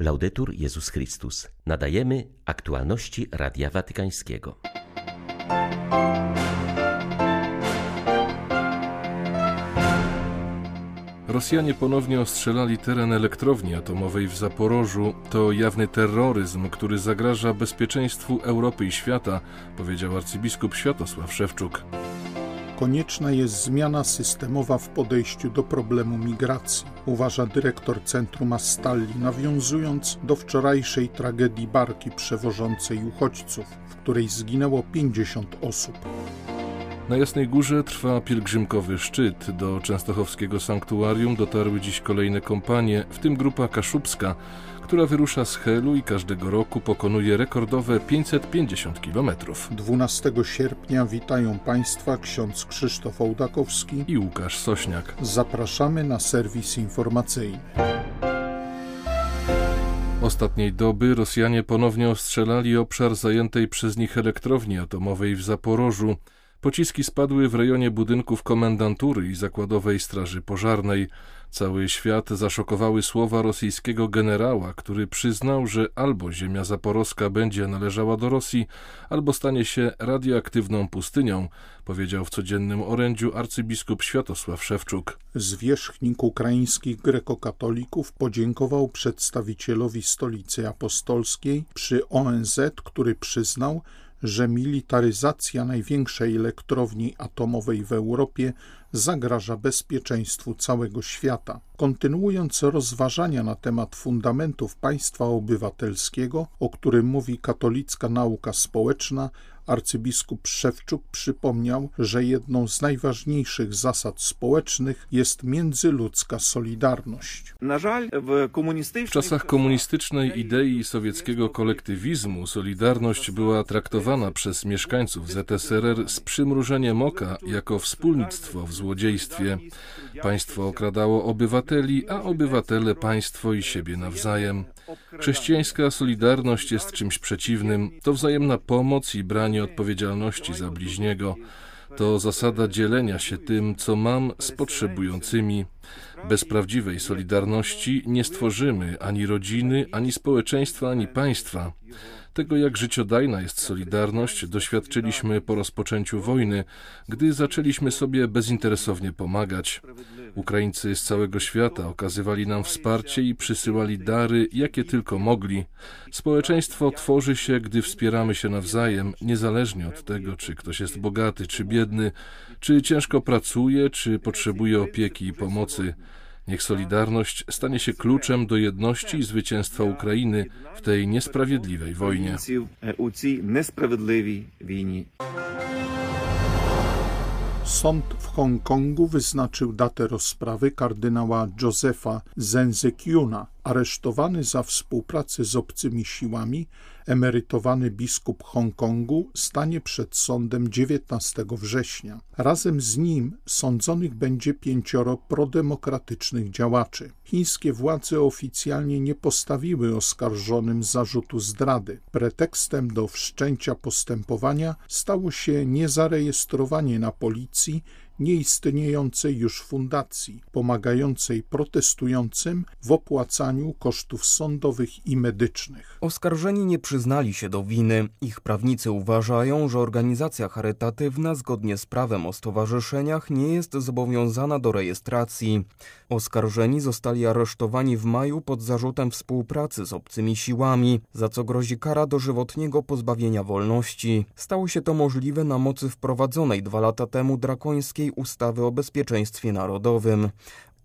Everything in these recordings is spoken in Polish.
Laudetur Jezus Chrystus. Nadajemy aktualności Radia Watykańskiego. Rosjanie ponownie ostrzelali teren elektrowni atomowej w Zaporożu. To jawny terroryzm, który zagraża bezpieczeństwu Europy i świata, powiedział arcybiskup Światosław Szewczuk. Konieczna jest zmiana systemowa w podejściu do problemu migracji, uważa dyrektor Centrum Astalli, nawiązując do wczorajszej tragedii barki przewożącej uchodźców, w której zginęło 50 osób. Na Jasnej Górze trwa pielgrzymkowy szczyt. Do częstochowskiego sanktuarium dotarły dziś kolejne kompanie, w tym grupa kaszubska, która wyrusza z Helu i każdego roku pokonuje rekordowe 550 km. 12 sierpnia witają Państwa ksiądz Krzysztof Ołdakowski i Łukasz Sośniak. Zapraszamy na serwis informacyjny. Ostatniej doby Rosjanie ponownie ostrzelali obszar zajętej przez nich elektrowni atomowej w Zaporożu. Pociski spadły w rejonie budynków komendantury i zakładowej straży pożarnej. Cały świat zaszokowały słowa rosyjskiego generała, który przyznał, że albo ziemia zaporowska będzie należała do Rosji, albo stanie się radioaktywną pustynią, powiedział w codziennym orędziu arcybiskup Światosław Szewczuk. Zwierzchnik ukraińskich grekokatolików podziękował przedstawicielowi stolicy apostolskiej przy ONZ, który przyznał, że militaryzacja największej elektrowni atomowej w Europie zagraża bezpieczeństwu całego świata. Kontynuując rozważania na temat fundamentów państwa obywatelskiego, o którym mówi katolicka nauka społeczna, arcybiskup Szewczuk przypomniał, że jedną z najważniejszych zasad społecznych jest międzyludzka solidarność. W czasach komunistycznej idei sowieckiego kolektywizmu solidarność była traktowana przez mieszkańców ZSRR z przymrużeniem oka jako wspólnictwo w złodziejstwie. Państwo okradało obywateli, a obywatele państwo i siebie nawzajem. Chrześcijańska solidarność jest czymś przeciwnym. To wzajemna pomoc i branie odpowiedzialności za bliźniego. To zasada dzielenia się tym, co mam, z potrzebującymi. Bez prawdziwej solidarności nie stworzymy ani rodziny, ani społeczeństwa, ani państwa. Tego, jak życiodajna jest solidarność, doświadczyliśmy po rozpoczęciu wojny, gdy zaczęliśmy sobie bezinteresownie pomagać. Ukraińcy z całego świata okazywali nam wsparcie i przysyłali dary, jakie tylko mogli. Społeczeństwo tworzy się, gdy wspieramy się nawzajem, niezależnie od tego, czy ktoś jest bogaty, czy biedny, czy ciężko pracuje, czy potrzebuje opieki i pomocy. Niech Solidarność stanie się kluczem do jedności i zwycięstwa Ukrainy w tej niesprawiedliwej wojnie. Sąd w Hongkongu wyznaczył datę rozprawy kardynała Josefa Zenzekiuna, aresztowany za współpracę z obcymi siłami, emerytowany biskup Hongkongu stanie przed sądem 19 września. Razem z nim sądzonych będzie pięcioro prodemokratycznych działaczy. Chińskie władze oficjalnie nie postawiły oskarżonym zarzutu zdrady. Pretekstem do wszczęcia postępowania stało się niezarejestrowanie na policji nieistniejącej już fundacji pomagającej protestującym w opłacaniu kosztów sądowych i medycznych. Oskarżeni nie przyznali się do winy. Ich prawnicy uważają, że organizacja charytatywna zgodnie z prawem o stowarzyszeniach nie jest zobowiązana do rejestracji. Oskarżeni zostali aresztowani w maju pod zarzutem współpracy z obcymi siłami, za co grozi kara dożywotniego pozbawienia wolności. Stało się to możliwe na mocy wprowadzonej dwa lata temu drakońskiej ustawy o bezpieczeństwie narodowym.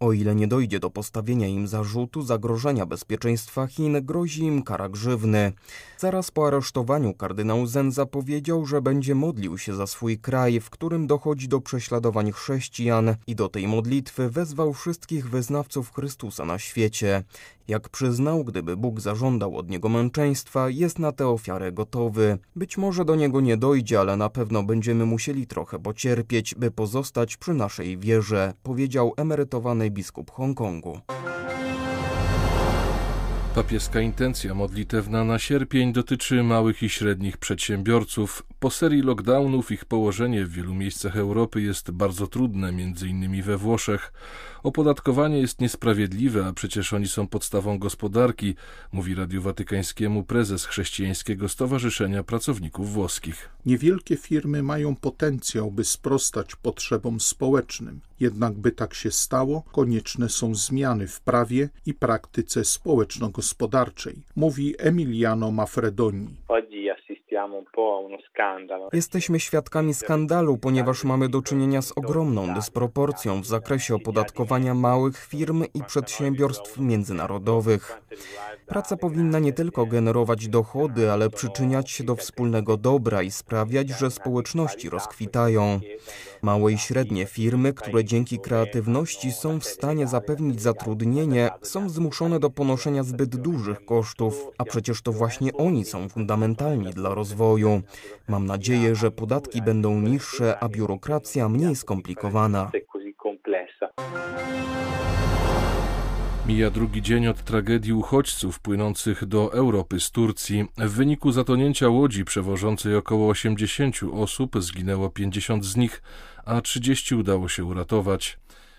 O ile nie dojdzie do postawienia im zarzutu zagrożenia bezpieczeństwa Chin, grozi im kara grzywny. Zaraz po aresztowaniu kardynał Zen zapowiedział, że będzie modlił się za swój kraj, w którym dochodzi do prześladowań chrześcijan i do tej modlitwy wezwał wszystkich wyznawców Chrystusa na świecie. Jak przyznał, gdyby Bóg zażądał od niego męczeństwa, jest na tę ofiarę gotowy. Być może do niego nie dojdzie, ale na pewno będziemy musieli trochę pocierpieć, by pozostać przy naszej wierze, powiedział emerytowany biskup Hongkongu. Papieska intencja modlitewna na sierpień dotyczy małych i średnich przedsiębiorców. Po serii lockdownów ich położenie w wielu miejscach Europy jest bardzo trudne, między innymi we Włoszech. Opodatkowanie jest niesprawiedliwe, a przecież oni są podstawą gospodarki, mówi Radiu Watykańskiemu prezes Chrześcijańskiego Stowarzyszenia Pracowników Włoskich. Niewielkie firmy mają potencjał, by sprostać potrzebom społecznym. Jednak by tak się stało, konieczne są zmiany w prawie i praktyce społeczno-gospodarczej, mówi Emiliano Maffredoni. Jesteśmy świadkami skandalu, ponieważ mamy do czynienia z ogromną dysproporcją w zakresie opodatkowania małych firm i przedsiębiorstw międzynarodowych. Praca powinna nie tylko generować dochody, ale przyczyniać się do wspólnego dobra i sprawiać, że społeczności rozkwitają. Małe i średnie firmy, które dzięki kreatywności są w stanie zapewnić zatrudnienie, są zmuszone do ponoszenia zbyt dużych kosztów, a przecież to właśnie oni są fundamentalni dla rozwoju. Mam nadzieję, że podatki będą niższe, a biurokracja mniej skomplikowana. Mija drugi dzień od tragedii uchodźców płynących do Europy z Turcji. W wyniku zatonięcia łodzi przewożącej około 80 osób zginęło 50 z nich, a 30 udało się uratować.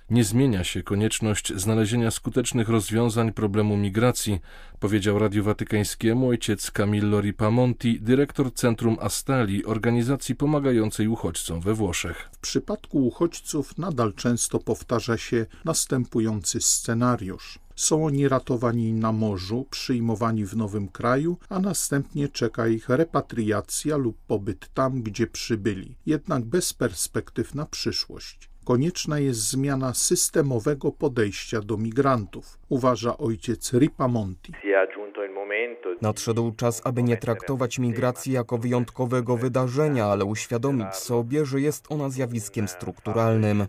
Nie zmienia się konieczność znalezienia skutecznych rozwiązań problemu migracji, powiedział Radiu Watykańskiemu ojciec Camillo Ripamonti, dyrektor Centrum Astali, organizacji pomagającej uchodźcom we Włoszech. W przypadku uchodźców nadal często powtarza się następujący scenariusz. Są oni ratowani na morzu, przyjmowani w nowym kraju, a następnie czeka ich repatriacja lub pobyt tam, gdzie przybyli, jednak bez perspektyw na przyszłość. Konieczna jest zmiana systemowego podejścia do migrantów, uważa ojciec Ripamonti. Nadszedł czas, aby nie traktować migracji jako wyjątkowego wydarzenia, ale uświadomić sobie, że jest ona zjawiskiem strukturalnym.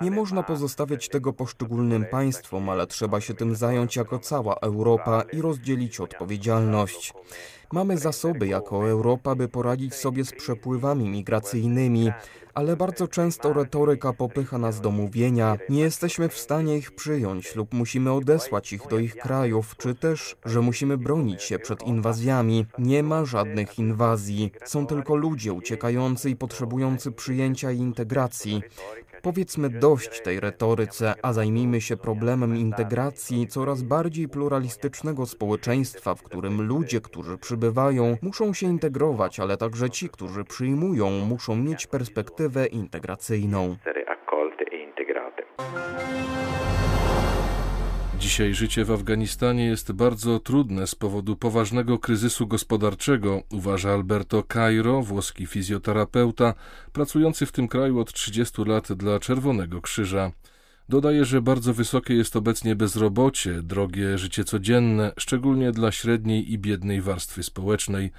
Nie można pozostawiać tego poszczególnym państwom, ale trzeba się tym zająć jako cała Europa i rozdzielić odpowiedzialność. Mamy zasoby jako Europa, by poradzić sobie z przepływami migracyjnymi, ale bardzo często retoryka popycha nas do mówienia, nie jesteśmy w stanie ich przyjąć lub musimy odesłać ich do ich krajów, czy też, że musimy bronić się przed inwazjami. Nie ma żadnych inwazji. Są tylko ludzie uciekający i potrzebujący przyjęcia i integracji. Powiedzmy dość tej retoryce, a zajmijmy się problemem integracji coraz bardziej pluralistycznego społeczeństwa, w którym ludzie, którzy przybywają, muszą się integrować, ale także ci, którzy przyjmują, muszą mieć perspektywę integracyjną. Dzisiaj życie w Afganistanie jest bardzo trudne z powodu poważnego kryzysu gospodarczego, uważa Alberto Cairo, włoski fizjoterapeuta, pracujący w tym kraju od 30 lat dla Czerwonego Krzyża. Dodaje, że bardzo wysokie jest obecnie bezrobocie, drogie życie codzienne, szczególnie dla średniej i biednej warstwy społecznej.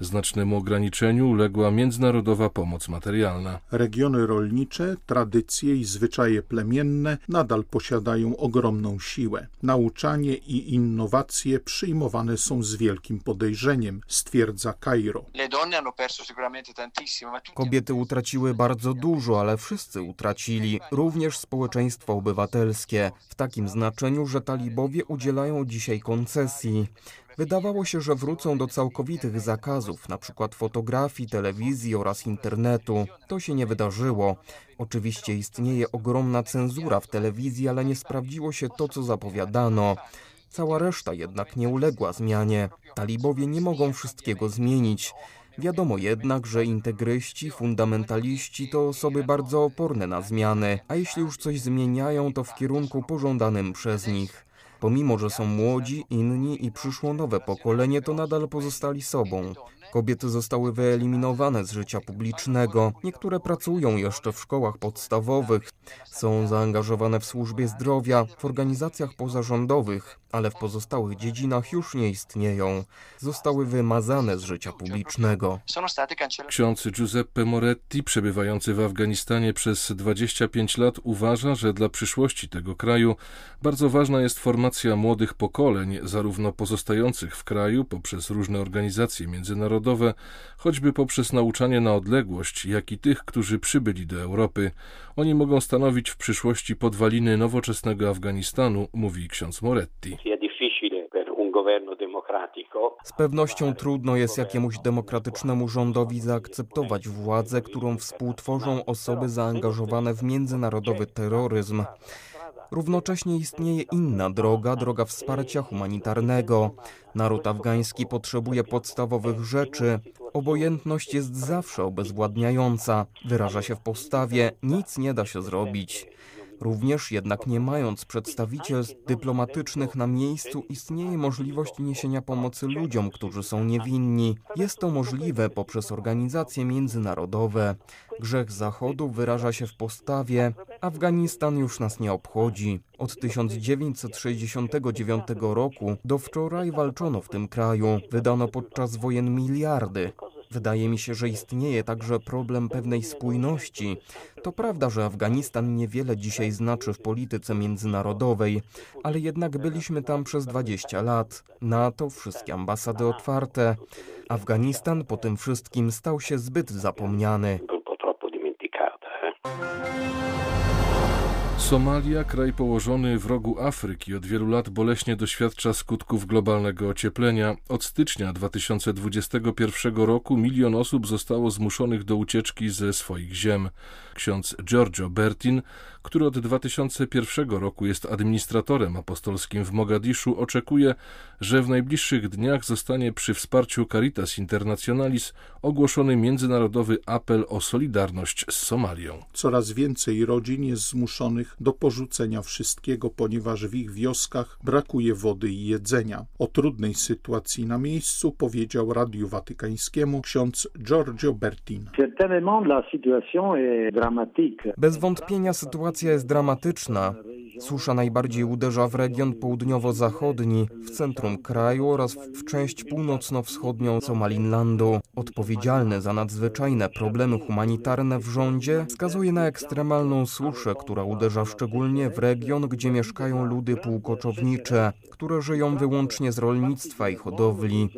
Znacznemu ograniczeniu uległa międzynarodowa pomoc materialna. Regiony rolnicze, tradycje i zwyczaje plemienne nadal posiadają ogromną siłę. Nauczanie i innowacje przyjmowane są z wielkim podejrzeniem, stwierdza Kairo. Kobiety utraciły bardzo dużo, ale wszyscy utracili, również społeczeństwo obywatelskie, w takim znaczeniu, że talibowie udzielają dzisiaj koncesji. Wydawało się, że wrócą do całkowitych zakazów, np. fotografii, telewizji oraz internetu. To się nie wydarzyło. Oczywiście istnieje ogromna cenzura w telewizji, ale nie sprawdziło się to, co zapowiadano. Cała reszta jednak nie uległa zmianie. Talibowie nie mogą wszystkiego zmienić. Wiadomo jednak, że integryści, fundamentaliści to osoby bardzo oporne na zmiany, a jeśli już coś zmieniają, to w kierunku pożądanym przez nich. Pomimo, że są młodzi, inni i przyszło nowe pokolenie, to nadal pozostali sobą. Kobiety zostały wyeliminowane z życia publicznego. Niektóre pracują jeszcze w szkołach podstawowych, są zaangażowane w służbie zdrowia, w organizacjach pozarządowych, ale w pozostałych dziedzinach już nie istnieją. Zostały wymazane z życia publicznego. Ksiądz Giuseppe Moretti, przebywający w Afganistanie przez 25 lat, uważa, że dla przyszłości tego kraju bardzo ważna jest formacja młodych pokoleń, zarówno pozostających w kraju poprzez różne organizacje międzynarodowe, choćby poprzez nauczanie na odległość, jak i tych, którzy przybyli do Europy. Oni mogą stanowić w przyszłości podwaliny nowoczesnego Afganistanu, mówi ksiądz Moretti. Z pewnością trudno jest jakiemuś demokratycznemu rządowi zaakceptować władzę, którą współtworzą osoby zaangażowane w międzynarodowy terroryzm. Równocześnie istnieje inna droga, droga wsparcia humanitarnego. Naród afgański potrzebuje podstawowych rzeczy. Obojętność jest zawsze obezwładniająca. Wyraża się w postawie: nic nie da się zrobić. Również jednak nie mając przedstawicielstw dyplomatycznych na miejscu, istnieje możliwość niesienia pomocy ludziom, którzy są niewinni. Jest to możliwe poprzez organizacje międzynarodowe. Grzech Zachodu wyraża się w postawie: Afganistan już nas nie obchodzi. Od 1969 roku do wczoraj walczono w tym kraju. Wydano podczas wojen miliardy. Wydaje mi się, że istnieje także problem pewnej spójności. To prawda, że Afganistan niewiele dzisiaj znaczy w polityce międzynarodowej, ale jednak byliśmy tam przez 20 lat. NATO, wszystkie ambasady otwarte. Afganistan po tym wszystkim stał się zbyt zapomniany. Somalia, kraj położony w rogu Afryki, od wielu lat boleśnie doświadcza skutków globalnego ocieplenia. Od stycznia 2021 roku milion osób zostało zmuszonych do ucieczki ze swoich ziem. Ksiądz Giorgio Bertin, który od 2001 roku jest administratorem apostolskim w Mogadiszu, oczekuje, że w najbliższych dniach zostanie przy wsparciu Caritas Internationalis ogłoszony międzynarodowy apel o solidarność z Somalią. Coraz więcej rodzin jest zmuszonych do porzucenia wszystkiego, ponieważ w ich wioskach brakuje wody i jedzenia. O trudnej sytuacji na miejscu powiedział Radiu Watykańskiemu ksiądz Giorgio Bertin. Bez wątpienia sytuacja jest dramatyczna. Susza najbardziej uderza w region południowo-zachodni, w centrum kraju oraz w część północno-wschodnią Somalilandu. Odpowiedzialny za nadzwyczajne problemy humanitarne w rządzie wskazuje na ekstremalną suszę, która uderza szczególnie w region, gdzie mieszkają ludy półkoczownicze, które żyją wyłącznie z rolnictwa i hodowli.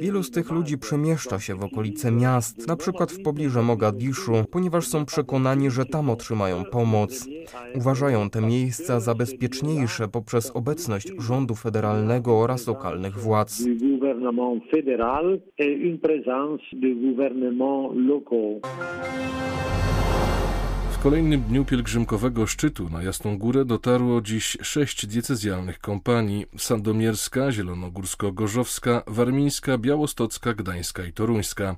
Wielu z tych ludzi przemieszcza się w okolice miast, na przykład w pobliżu Mogadiszu, ponieważ są przekonani, że tam otrzymają pomoc. Uważają te miejsca za bezpieczniejsze poprzez obecność rządu federalnego oraz lokalnych władz. W kolejnym dniu pielgrzymkowego szczytu na Jasną Górę dotarło dziś sześć diecezjalnych kompanii: sandomierska, zielonogórsko-gorzowska, warmińska, białostocka, gdańska i toruńska.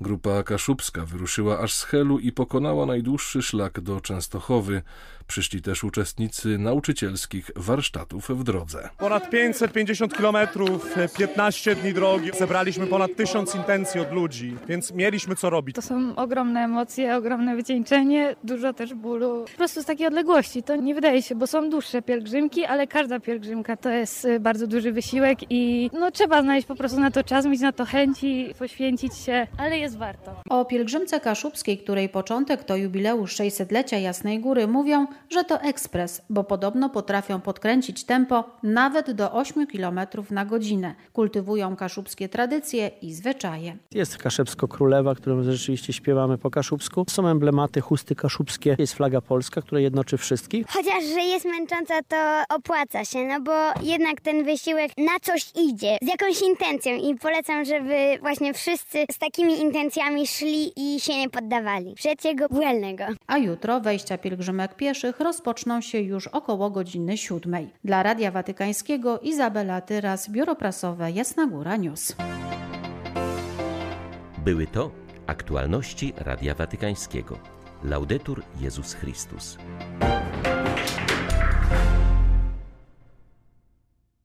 Grupa kaszubska wyruszyła aż z Helu i pokonała najdłuższy szlak do Częstochowy. Przyszli też uczestnicy nauczycielskich warsztatów w drodze. Ponad 550 kilometrów, 15 dni drogi. Zebraliśmy ponad tysiąc intencji od ludzi, więc mieliśmy co robić. To są ogromne emocje, ogromne wycieńczenie, dużo też bólu. Po prostu z takiej odległości to nie wydaje się, bo są dłuższe pielgrzymki, ale każda pielgrzymka to jest y, bardzo duży wysiłek i no trzeba znaleźć po prostu na to czas, mieć na to chęci, poświęcić się, ale jest warto. O pielgrzymce kaszubskiej, której początek to jubileusz 600-lecia Jasnej Góry, mówią, że to ekspres, bo podobno potrafią podkręcić tempo nawet do 8 km na godzinę. Kultywują kaszubskie tradycje i zwyczaje. Jest Kaszebsko-Królewa, którą rzeczywiście śpiewamy po kaszubsku. Są emblematy, chusty kaszubskie. Jest flaga polska, która jednoczy wszystkich. Chociaż, że jest męcząca, to opłaca się, no bo jednak ten wysiłek na coś idzie, z jakąś intencją i polecam, żeby właśnie wszyscy z takimi intencjami szli i się nie poddawali. Trzeciego błędnego. A jutro wejścia pielgrzymek rozpoczną się już około godziny siódmej. Dla Radia Watykańskiego Izabela Tyras, Biuro Prasowe Jasna Góra News. Były to aktualności Radia Watykańskiego. Laudetur Jezus Chrystus.